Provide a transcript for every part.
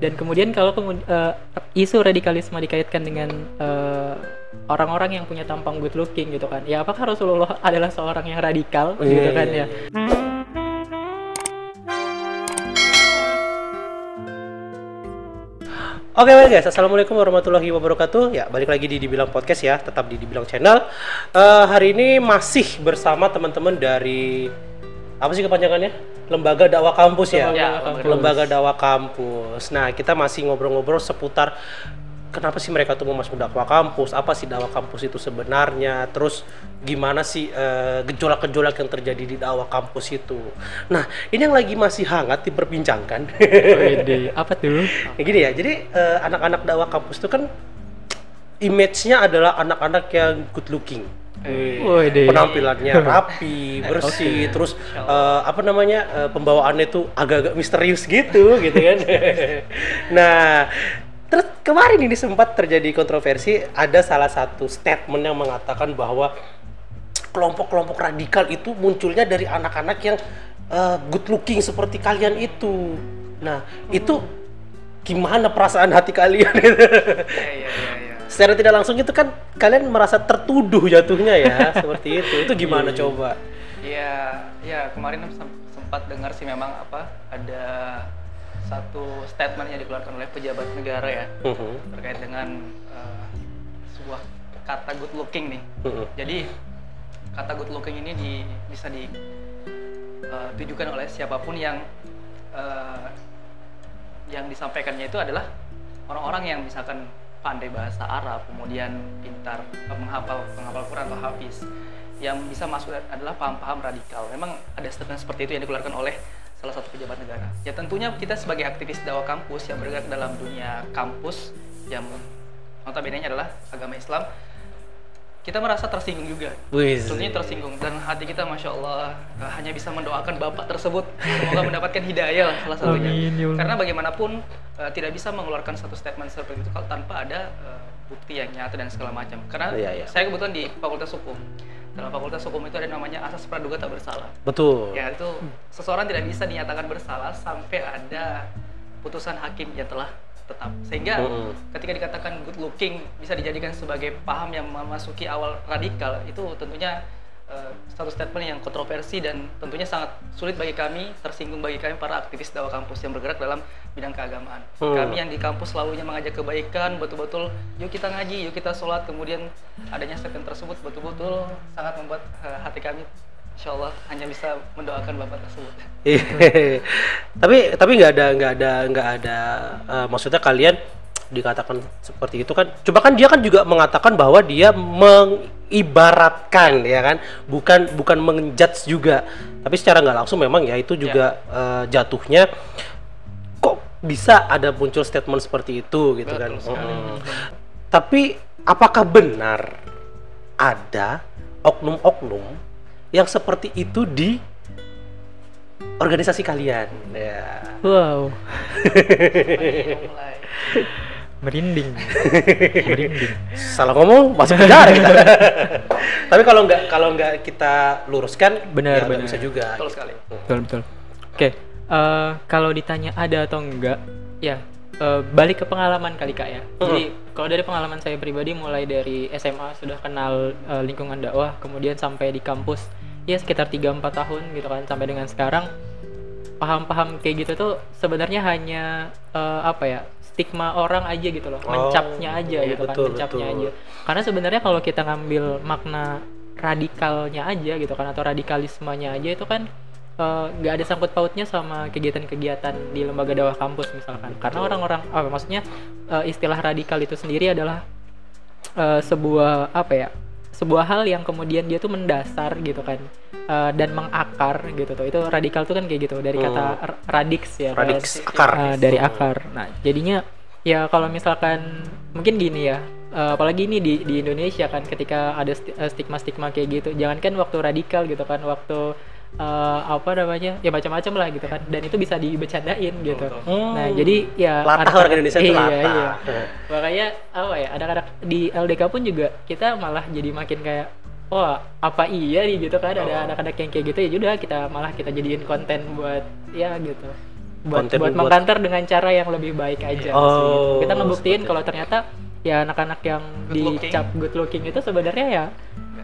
dan kemudian kalau kemud- eh, isu radikalisme dikaitkan dengan eh, orang-orang yang punya tampang good looking gitu kan ya apakah Rasulullah adalah seorang yang radikal Iya, gitu kan iya, ya Oke baik guys, assalamualaikum warahmatullahi wabarakatuh. Ya balik lagi di Dibilang Podcast ya, tetap di Dibilang Channel. Eh, hari ini masih bersama teman-teman dari apa sih kepanjangannya? Lembaga Dakwah Kampus ya. Lembaga Dakwah Kampus. Lembaga Dakwah Kampus. Nah kita masih ngobrol-ngobrol seputar kenapa sih mereka tuh mau masuk dakwah kampus? Apa sih dakwah kampus itu sebenarnya? Terus gimana sih eh, gejolak-gejolak yang terjadi di dakwah kampus itu? Nah ini yang lagi masih hangat diperbincangkan. Wede, apa tuh Ya gini ya, jadi eh, anak-anak dakwah kampus itu kan image-nya adalah anak-anak yang good looking. Wede. Penampilannya rapi, bersih, terus eh, apa namanya eh, pembawaannya tuh agak-agak misterius gitu, gitu kan. nah, terus kemarin ini sempat terjadi kontroversi, ada salah satu statement yang mengatakan bahwa kelompok-kelompok radikal itu munculnya dari anak-anak yang eh, good looking seperti kalian itu. Nah, itu gimana perasaan hati kalian? Iya, iya, iya, iya. Secara tidak langsung itu kan kalian merasa tertuduh jatuhnya ya, seperti itu. Itu gimana coba? Iya, ya kemarin sem- sempat dengar sih memang apa ada satu statement yang dikeluarkan oleh pejabat negara ya Mhm, terkait dengan eh, sebuah kata good looking nih. mhm. Jadi kata good looking ini di, bisa ditujukan oleh siapa pun yang eh, yang disampaikannya itu adalah orang-orang yang misalkan pandai bahasa Arab, kemudian pintar eh, menghafal penghafal Quran atau hafiz, yang bisa masuk adalah paham-paham radikal. Memang ada statement seperti itu yang dikeluarkan oleh salah satu pejabat negara. Ya tentunya kita sebagai aktivis dakwah kampus yang bergerak dalam dunia kampus yang notabene adalah agama Islam, kita merasa tersinggung juga. Tentunya tersinggung dan hati kita masya Allah hanya bisa mendoakan bapak tersebut semoga mendapatkan hidayah lah salah satunya. Amin, ya. Karena bagaimanapun eh, tidak bisa mengeluarkan satu statement seperti itu kalau tanpa ada eh, bukti yang nyata dan segala macam. Karena Iya, iya. saya kebetulan di Fakultas Hukum. Dalam Fakultas Hukum itu ada namanya asas praduga tak bersalah. Betul. Ya itu seseorang tidak bisa dinyatakan bersalah sampai ada putusan hakim yang telah tetap. Sehingga Mm-mm. ketika dikatakan good looking bisa dijadikan sebagai paham yang memasuki awal radikal itu tentunya eh, satu statement yang kontroversi dan tentunya sangat sulit bagi kami, tersinggung bagi kami para aktivis dakwah kampus yang bergerak dalam bidang keagamaan. Hmm. Kami yang di kampus selalunya mengajak kebaikan, betul-betul yuk kita ngaji, yuk kita sholat, kemudian adanya statement tersebut betul-betul sangat membuat eh, hati kami Insya Allah hanya bisa mendoakan bapak tersebut. Iya. tapi tapi nggak ada nggak ada nggak ada eh, maksudnya kalian dikatakan seperti itu kan coba kan dia kan juga mengatakan bahwa dia mengibaratkan ya kan bukan bukan menjudge juga tapi secara nggak langsung memang ya itu juga eh, jatuhnya kok bisa ada muncul statement seperti itu gitu kan Betul sekali. Mm. tapi apakah benar ada oknum-oknum yang seperti itu di organisasi kalian. Ya. Wow. Merinding. Merinding. Salah ngomong masuk penjara kita. Tapi kalau nggak kalau nggak kita luruskan Benar, ya benar. bisa juga. Betul sekali. betul betul. Oke eh, kalau ditanya ada atau enggak ya eh, balik ke pengalaman kali kak ya. Jadi kalau dari pengalaman saya pribadi mulai dari SMA sudah kenal eh, lingkungan dakwah kemudian sampai di kampus ya sekitar 3-4 tahun gitu kan sampai dengan sekarang paham-paham kayak gitu tuh sebenarnya hanya eh, apa ya stigma orang aja gitu loh Oh, mencapnya aja iya, gitu kan betul, mencapnya betul. aja. Karena sebenarnya kalau kita ngambil makna radikalnya aja gitu kan atau radikalismenya aja itu kan eh, nggak ada sangkut pautnya sama kegiatan-kegiatan di lembaga dakwah kampus misalkan. Karena orang-orang apa maksudnya eh, istilah radikal itu sendiri adalah eh, sebuah apa ya sebuah hal yang kemudian dia tuh mendasar gitu kan eh, dan mengakar gitu tuh itu radikal tuh kan kayak gitu dari kata Hmm. radix ya kan? radix akar Eh, dari akar. Nah, jadinya ya kalau misalkan mungkin gini ya, eh, apalagi ini di di Indonesia kan ketika ada sti- stigma-stigma kayak gitu, jangankan waktu radikal gitu kan, waktu eh, apa namanya ya macam-macam lah gitu kan, dan itu bisa dibecandain gitu. Hmm. Nah, jadi ya latah anak-anak- orang Indonesia itu iya, latah Iya. Makanya apa ya, anak-anak di LDK pun juga kita malah jadi makin kayak wah apa iya nih gitu kan ada Oh. anak-anak yang kayak gitu ya udah kita malah kita jadiin konten buat ya gitu buat Konten buat buat- dengan cara yang lebih baik aja sih, Oh, gitu. kita ngebuktiin kalau ternyata ya anak-anak yang Good looking. dicap good looking itu sebenarnya ya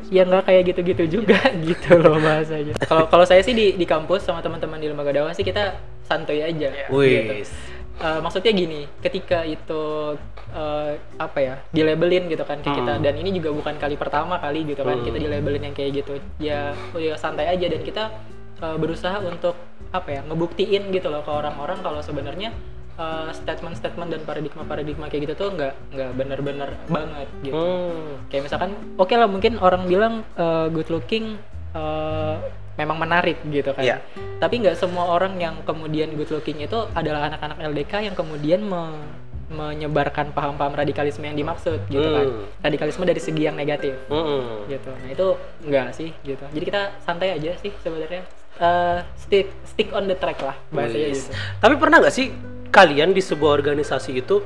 ya nggak kayak gitu-gitu juga gitu loh bahasanya kalau kalau saya sih di di kampus sama teman-teman di lembaga dakwah sih kita santuy aja Iya. gitu. Eh, maksudnya gini, ketika itu eh, apa ya, dilabelin gitu kan ke kita Hmm. dan ini juga bukan kali pertama kali gitu kan Hmm. kita dilabelin yang kayak gitu. Ya, oh ya santai aja dan kita eh, berusaha untuk apa ya, ngebuktiin gitu loh ke orang-orang kalau sebenarnya eh, statement-statement dan paradigma-paradigma kayak gitu tuh nggak nggak bener-bener banget gitu. Hmm. Kayak misalkan, oke lah mungkin orang bilang eh, good looking eh, memang menarik gitu kan. Iya. Tapi nggak semua orang yang kemudian good looking itu adalah anak-anak LDK yang kemudian me- menyebarkan paham-paham radikalisme yang dimaksud gitu kan. Hmm. Radikalisme dari segi yang negatif Hmm. gitu. Nah itu enggak sih gitu. Jadi kita santai aja sih sebenarnya. Eh, stick stick on the track lah bahasanya Wis. gitu. Tapi pernah nggak sih kalian di sebuah organisasi itu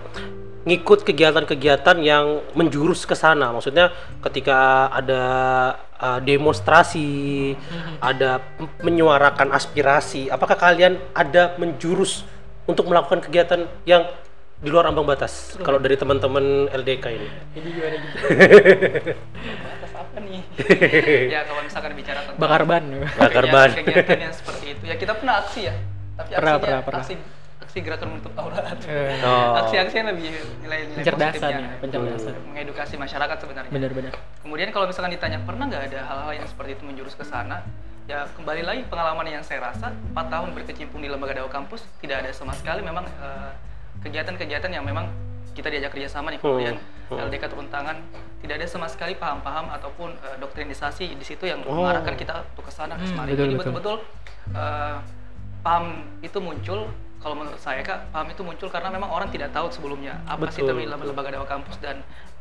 ngikut kegiatan-kegiatan yang menjurus ke sana? Maksudnya ketika ada uh, demonstrasi, ada m- menyuarakan aspirasi, apakah kalian ada menjurus untuk melakukan kegiatan yang di luar ambang batas? Kalau dari teman-teman LDK ini. Jadi gimana gitu? Batas apa nih? ya kalau misalkan bicara tentang Bakar ban. Bakar kegiatan- ban. kegiatan yang seperti itu ya kita pernah aksi ya tapi Pernah, aksinya pernah, pernah. aksi aksi gerakan menutup aurat Eh, Oh. aksi-aksi yang lebih nilai-nilai Pencerdasan positifnya ya, pencerdasan. mengedukasi masyarakat sebenarnya Bener-bener. kemudian kalau misalkan ditanya pernah nggak ada hal-hal yang seperti itu menjurus ke sana ya kembali lagi pengalaman yang saya rasa 4 tahun berkecimpung di lembaga dakwah kampus tidak ada sama sekali memang eh, kegiatan-kegiatan yang memang kita diajak kerjasama nih kemudian Hmm. LDK turun tangan tidak ada sama sekali paham-paham ataupun eh, doktrinisasi di situ yang Oh. mengarahkan kita untuk ke sana ke Hmm, jadi betul. betul-betul eh, paham itu muncul kalau menurut saya kak paham itu muncul karena memang orang tidak tahu sebelumnya apa sih Betul, itu lembaga dakwah kampus dan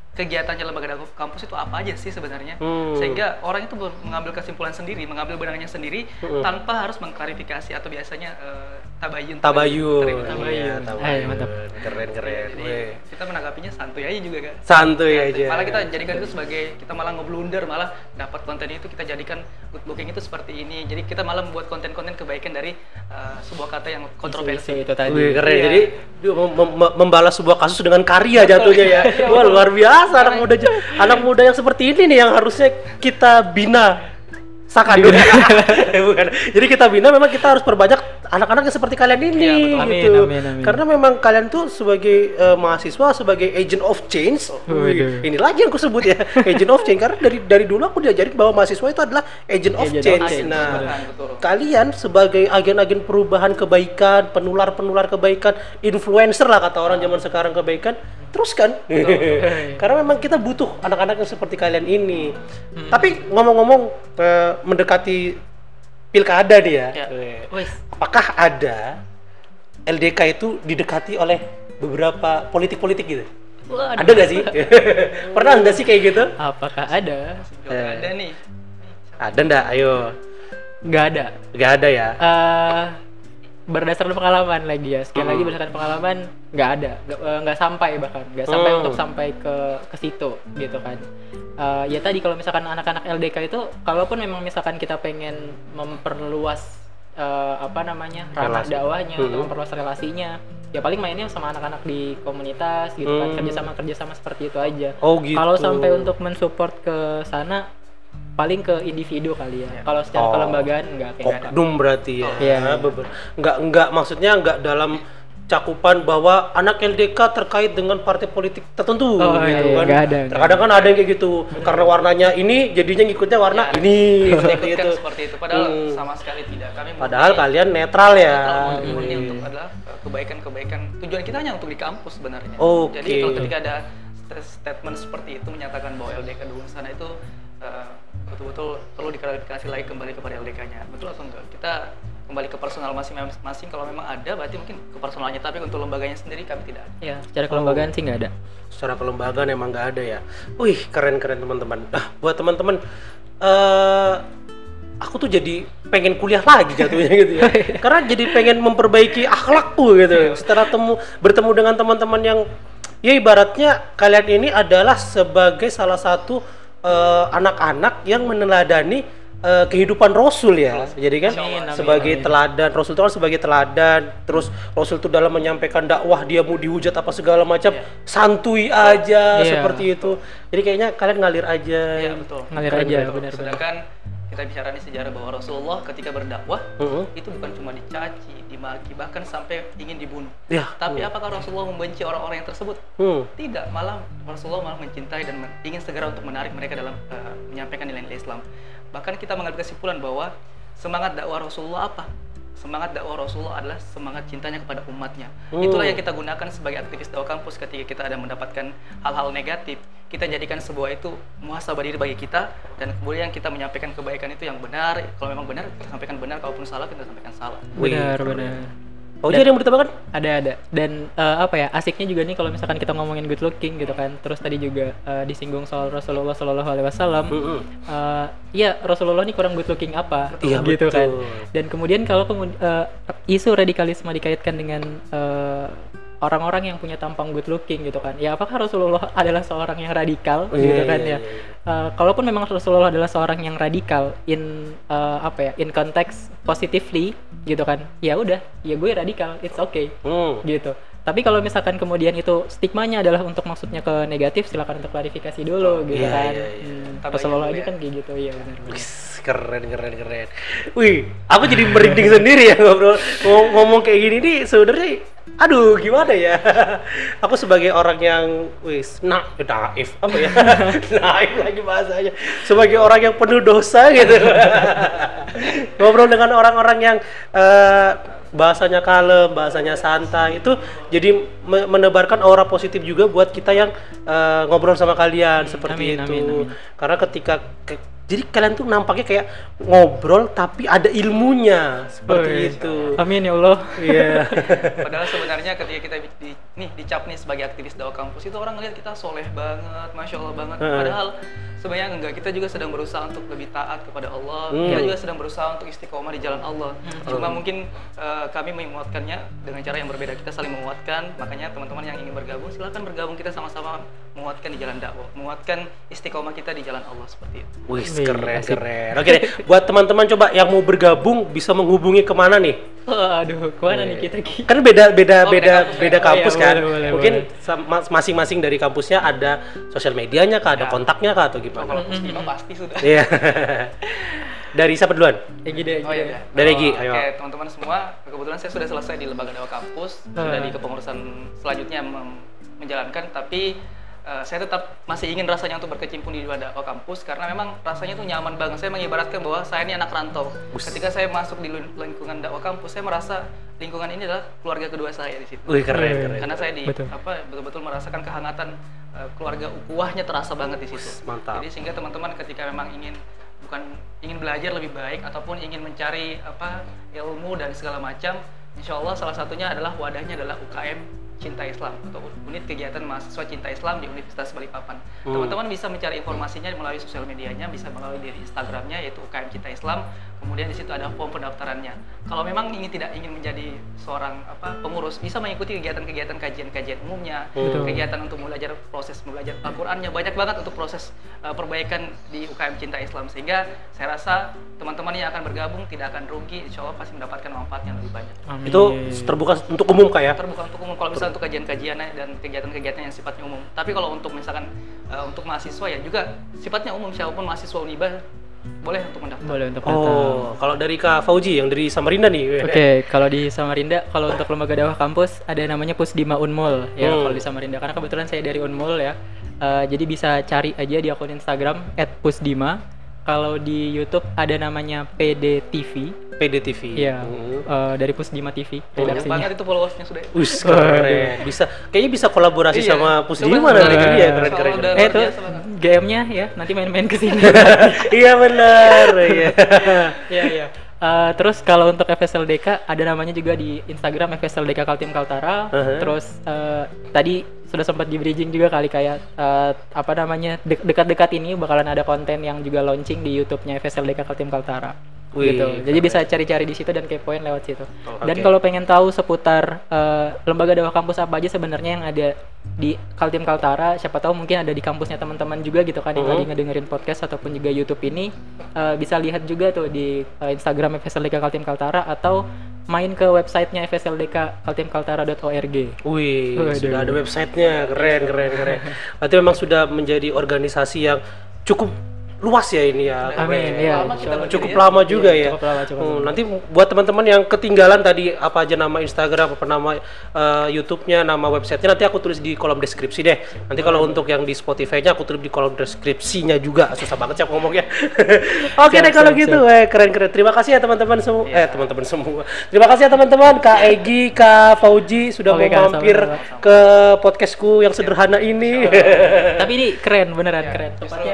kegiatannya lembaga dakwah kampus itu apa aja sih sebenarnya Hmm. sehingga orang itu mengambil kesimpulan sendiri mengambil benangnya sendiri Hmm. tanpa harus mengklarifikasi atau biasanya eh, tabayun Tabayun. Tabayun. Tabayun. Iya, Eh, mantap. Keren keren. Jadi, kita menanggapinya santuy aja juga kan Santuy aja. malah kita jadikan itu sebagai kita malah ngeblunder malah dapat konten itu kita jadikan good looking itu seperti ini jadi kita malah membuat konten-konten kebaikan dari uh, sebuah kata yang Isu kontroversi itu tadi. Wih, keren. Iya. Jadi mem- mem- membalas sebuah kasus dengan karya jatuhnya ya. Wah, luar biasa anak muda anak muda yang seperti ini nih yang harusnya kita bina. Sakan bukan. Jadi kita bina memang kita harus perbanyak anak-anak yang seperti kalian ini Iya, betul. Amin, gitu. amin, amin. Karena memang kalian tuh sebagai eh, mahasiswa sebagai agent of change. Wih, Waduh. ini lagi yang aku sebut ya, agent of change karena dari dari dulu aku diajarin bahwa mahasiswa itu adalah agent of Agent of change. change, Nah, betul. Betul. kalian sebagai agen-agen perubahan kebaikan, penular-penular kebaikan, influencer lah kata orang zaman sekarang kebaikan, teruskan. Karena memang kita butuh anak-anak yang seperti kalian ini. Tapi ngomong-ngomong eh, mendekati pilkada nih ya, eh, Wes. apakah ada LDK itu didekati oleh beberapa politik-politik gitu? Waduh. Ada gak sih? Pernah nggak sih kayak gitu? Apakah ada? Juga ada nih Ada ndak? Ayo. Nggak ada. Gak ada ya? eh berdasarkan pengalaman lagi ya sekali lagi Hmm. berdasarkan pengalaman nggak ada nggak eh, nggak sampai bahkan nggak sampai Hmm. untuk sampai ke ke situ gitu kan Eh, ya tadi kalau misalkan anak-anak LDK itu kalaupun memang misalkan kita pengen memperluas eh, apa namanya ranah dakwahnya Hmm. untuk memperluas relasinya ya paling mainnya sama anak-anak di komunitas gitu kan Hmm. kerjasama kerjasama seperti itu aja Oh gitu. kalau sampai untuk mensupport ke sana paling ke individu kali ya kalau secara Oh. kelembagaan nggak kayak oknum berarti ya. Iya. beber- Nggak nggak maksudnya nggak dalam cakupan bahwa anak LDK terkait dengan partai politik tertentu Oh, gitu iya, kan. nggak ada, Terkadang kan ada yang kayak gitu. Karena warnanya ini jadinya ngikutnya warna Ya, ini seperti Disebutkan itu. seperti itu padahal Hmm. sama sekali tidak kami Padahal kalian netral ya. netral, murni Hmm. untuk adalah uh, kebaikan-kebaikan tujuan kita hanya untuk di kampus sebenarnya Oke. jadi kalau ketika ada st- statement seperti itu menyatakan bahwa LDK dukung sana itu uh, betul-betul perlu diklarifikasi lagi kembali kepada LDK-nya betul atau enggak kita kembali ke personal masing-masing kalau memang ada berarti mungkin ke personalnya tapi untuk lembaganya sendiri kami tidak ada Ya, secara kelembagaan sih nggak ada. secara kelembagaan emang nggak ada ya. Wih keren keren teman-teman. Nah buat teman-teman, eh aku tuh jadi pengen kuliah lagi jatuhnya gitu ya. Karena jadi pengen memperbaiki akhlakku gitu. Setelah temu bertemu dengan teman-teman yang ya ibaratnya kalian ini adalah sebagai salah satu eh, anak-anak yang meneladani eh, kehidupan Rasul ya. Jadi kan Amin, sebagai amin. teladan, Rasul itu kan sebagai teladan. Terus Rasul itu dalam menyampaikan dakwah dia mau dihujat apa segala macam santuy aja Iya. seperti itu. Jadi kayaknya kalian ngalir aja. Iya betul. ngalir Keren, aja benar-benar Sedangkan kita bicara di sejarah bahwa Rasulullah ketika berdakwah Heeh. itu bukan cuma dicaci, dimaki, bahkan sampai ingin dibunuh. Ya. Tapi apakah Rasulullah membenci orang-orang yang tersebut? Hmm. Tidak, malah Rasulullah malah mencintai dan men- ingin segera untuk menarik mereka dalam eh, menyampaikan nilai-nilai Islam. Bahkan kita mengambil kesimpulan bahwa semangat dakwah Rasulullah apa? Semangat dakwah Rasulullah adalah semangat cintanya kepada umatnya. Hmm. Itulah yang kita gunakan sebagai aktivis dakwah kampus ketika kita ada mendapatkan hal-hal negatif. Kita jadikan sebuah itu muhasabah diri bagi kita dan kemudian kita menyampaikan kebaikan itu yang benar. Kalau memang benar kita sampaikan benar, kalaupun salah kita sampaikan salah. Wih, benar keren. Benar Fauji ada yang mau ditambahkan? ada ada dan eh, apa ya asiknya juga nih kalau misalkan kita ngomongin good looking gitu kan terus tadi juga eh, disinggung soal Rasulullah Shallallahu Alaihi Wasallam. Eh, iya Rasulullah nih kurang good looking apa Iya, gitu betul. kan dan kemudian kalau kemud- eh, isu radikalisme dikaitkan dengan eh, orang-orang yang punya tampang good looking gitu kan ya apakah Rasulullah adalah seorang yang radikal Iya, gitu iya, kan iya, ya iya. Eh, kalaupun memang Rasulullah adalah seorang yang radikal in eh, apa ya in konteks positively gitu kan ya udah ya gue radikal it's okay Hmm. gitu tapi kalau misalkan kemudian itu stigmanya adalah untuk maksudnya ke negatif silakan untuk klarifikasi dulu gitu Iya, kan iya, iya. Hmm, Rasulullah aja ya. kan kayak gitu iya benar keren keren keren. Wih, aku jadi merinding sendiri ya ngobrol ngom- ngomong kayak gini nih sebenarnya aduh gimana ya? Aku sebagai orang yang wis na naif apa ya? Naif lagi bahasanya. Sebagai orang yang penuh dosa gitu. Ngobrol dengan orang-orang yang eh, bahasanya kalem bahasanya santai itu jadi me- menebarkan aura positif juga buat kita yang eh, ngobrol sama kalian seperti amin, itu. amin, amin. karena ketika ke- jadi kalian tuh nampaknya kayak ngobrol tapi ada ilmunya seperti Wih. itu amin ya Allah iya Padahal sebenarnya ketika kita di, nih dicap nih sebagai aktivis dakwah kampus itu orang ngeliat kita soleh banget, masya Allah banget. Padahal sebenarnya enggak. Kita juga sedang berusaha untuk lebih taat kepada Allah. Hmm. Kita juga sedang berusaha untuk istiqomah di jalan Allah. Cuma mungkin eh, kami menguatkannya dengan cara yang berbeda. Kita saling menguatkan. Makanya teman-teman yang ingin bergabung silahkan bergabung. Kita sama-sama menguatkan di jalan dakwah, menguatkan istiqomah kita di jalan Allah seperti itu. Wih, Keren asik. keren oke deh buat teman-teman coba yang mau bergabung bisa menghubungi ke mana nih aduh ke mana nih kita Ki? kan beda beda Oh, beda beda kampus beda Oh, kampus iya, kan boleh, boleh, mungkin masing-masing dari kampusnya ada sosial medianya kah ada Ya. kontaknya kah atau Oh, gimana kalau Muslimah pasti sudah. iya dari siapa duluan Egi deh Oh iya, deh. iya. Dari Oh, Egi, Oke, ayo. teman-teman semua, kebetulan saya sudah selesai di lembaga dakwah kampus, sudah Ah. di kepengurusan selanjutnya menjalankan, tapi eh, saya tetap masih ingin rasanya untuk berkecimpung di dunia dakwah kampus karena memang rasanya itu nyaman banget. Saya mengibaratkan bahwa saya ini anak rantau. Ketika saya masuk di lin- lingkungan dakwah kampus, saya merasa lingkungan ini adalah keluarga kedua saya di situ. Wih keren Wih. keren Karena saya di Betul. apa betul-betul merasakan kehangatan eh, keluarga ukuahnya terasa banget di situ. mantap. Jadi sehingga teman-teman ketika memang ingin bukan ingin belajar lebih baik ataupun ingin mencari apa ilmu dan segala macam, insya Allah salah satunya adalah wadahnya adalah UKM Cinta Islam atau unit kegiatan mahasiswa Cinta Islam di Universitas Balikpapan. Hmm. Teman-teman bisa mencari informasinya melalui sosial medianya, bisa melalui dari Instagramnya yaitu UKM Cinta Islam. Kemudian di situ ada form pendaftarannya. Kalau memang ingin tidak ingin menjadi seorang apa pengurus, bisa mengikuti kegiatan-kegiatan kajian-kajian umumnya, Betul. kegiatan untuk belajar proses belajar Al-Qur'annya. Banyak banget untuk proses uh, perbaikan di UKM Cinta Islam. Sehingga saya rasa teman-teman yang akan bergabung tidak akan rugi. Insya Allah pasti mendapatkan manfaat yang lebih banyak. Amin. itu terbuka untuk umum kak ya? Terbuka untuk umum. Kalau misalnya untuk kajian-kajian dan kegiatan-kegiatan yang sifatnya umum. Tapi kalau untuk misalkan uh, untuk mahasiswa ya juga sifatnya umum. Siapa pun mahasiswa Uniba boleh untuk mendaftar boleh untuk datang. oh kalau dari kak Fauji yang dari Samarinda nih Oke, kalau di Samarinda, kalau untuk lembaga dakwah kampus ada namanya Pusdima Unmul ya Hmm. kalau di Samarinda. Karena kebetulan saya dari Unmul ya, Eh, jadi bisa cari aja di akun Instagram @pusdima. Kalau di YouTube ada namanya PDTV, PDTV ya Hmm. eh, dari Pusdima TV banyak redaksinya. banget itu followersnya sudah Wis keren. Bisa kayaknya bisa kolaborasi Iya. sama Pusdima nanti cari. dia keren keren. Eh banget. GM-nya ya nanti main-main ke sini. Iya benar. Iya. Iya iya. Eh, terus kalau untuk FSLDK ada namanya juga di Instagram FSLDK Kaltim Kaltara. Uh-huh. Terus eh, tadi sudah sempat di bridging juga kali kayak eh, apa namanya de- dekat-dekat ini bakalan ada konten yang juga launching di YouTube-nya FSLDK Kaltim Kaltara. Wih, gitu. Jadi keren. bisa cari-cari di situ dan kepoin lewat situ. Dan Oke. kalau pengen tahu seputar eh, lembaga dakwah kampus apa aja sebenarnya yang ada di Kaltim Kaltara, siapa tahu mungkin ada di kampusnya teman-teman juga gitu kan yang Mhm. lagi ngedengerin podcast ataupun juga YouTube ini eh, bisa lihat juga tuh di eh, Instagram FSLDK Kaltim Kaltara atau main ke websitenya FSLDK kaltimkaltara.org. Wih, Waduh. sudah ada websitenya, keren, keren, keren. Berarti memang sudah menjadi organisasi yang cukup luas ya ini ya. Amin, Keren. ya. Lama kita Cukup ya. lama juga Iya, ya. cukup lama, cukup Hmm, lama. nanti buat teman-teman yang ketinggalan tadi apa aja nama Instagram, apa nama eh, YouTube-nya, nama websitenya nanti aku tulis di kolom deskripsi deh. Nanti kalau untuk yang di Spotify-nya aku tulis di kolom deskripsinya juga. Susah banget sih aku ngomongnya. Oke Siap, deh kalau siap, gitu, eh keren-keren. Terima kasih ya teman-teman semua. Eh teman-teman semua. Terima kasih ya teman-teman Kak Egi, Kak Fauji sudah Oke, mau mampir sama-sama. ke podcastku yang sederhana ini. Tapi ini keren beneran Iya, keren. justru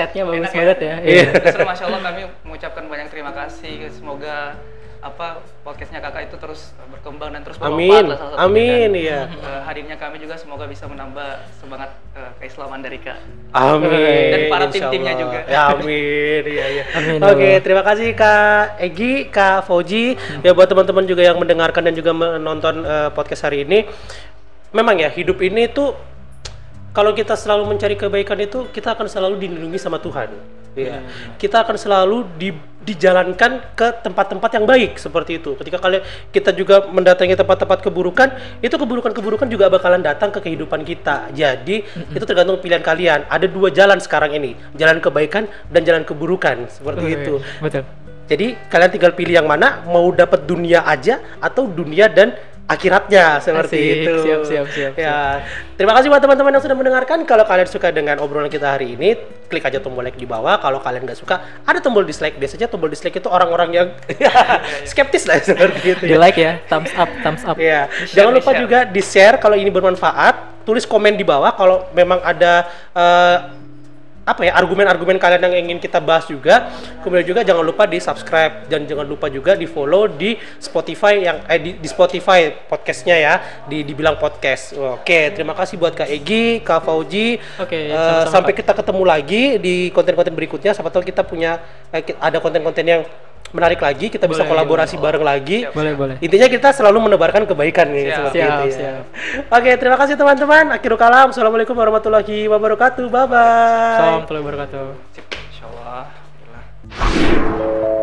Setnya bagus enak ya. banget ya. Iya. Justru masya Allah kami mengucapkan banyak terima kasih. Semoga apa podcastnya kakak itu terus berkembang dan terus bermanfaat Amin, lah salah satunya. amin Dan, iya. eh, hadirnya kami juga semoga bisa menambah semangat eh, keislaman dari kak. Amin. Dan para tim-timnya juga. Ya, amin. Iya, iya. Amin, ya Oke, Allah. terima kasih Kak Egi, Kak Fauji. Ya buat teman-teman juga yang mendengarkan dan juga menonton eh, podcast hari ini. Memang ya, hidup ini tuh kalau kita selalu mencari kebaikan itu kita akan selalu dilindungi sama Tuhan. Iya. Kita akan selalu di, dijalankan ke tempat-tempat yang baik seperti itu. Ketika kalian kita juga mendatangi tempat-tempat keburukan, itu keburukan-keburukan juga bakalan datang ke kehidupan kita. Jadi itu tergantung pilihan kalian. Ada dua jalan sekarang ini, jalan kebaikan dan jalan keburukan seperti Wih, itu. Betul. Jadi kalian tinggal pilih yang mana, mau dapat dunia aja atau dunia dan akhiratnya seperti Asik, itu. siap, siap, siap, Ya, terima kasih buat teman-teman yang sudah mendengarkan. Kalau kalian suka dengan obrolan kita hari ini, klik aja tombol like di bawah. Kalau kalian nggak suka, ada tombol dislike. Biasanya tombol dislike itu orang-orang yang skeptis lah seperti itu. Di Ya. like ya, thumbs up, thumbs up. Iya. Di-share, Jangan lupa juga di share kalau ini bermanfaat. Tulis komen di bawah kalau memang ada eh, apa ya argumen-argumen kalian yang ingin kita bahas juga. Kemudian juga jangan lupa di subscribe dan jangan lupa juga di follow di Spotify yang eh di, di Spotify podcastnya ya di dibilang podcast. Oke, terima kasih buat Kak Egi, Kak Fauji. Oke, Eh, sama-sama, sampai Kak. kita ketemu lagi di konten-konten berikutnya. Siapa tahu kita punya eh, ada konten-konten yang menarik lagi, kita bisa Boleh, kolaborasi bareng lagi. Boleh, boleh. Intinya kita selalu menebarkan kebaikan nih Siap. seperti Siap, itu ya. siap. Oke, terima kasih teman-teman. Akhirul kalam. Assalamualaikum warahmatullahi wabarakatuh. Bye bye. Assalamualaikum warahmatullahi wabarakatuh. Insya Allah. Alhamdulillah.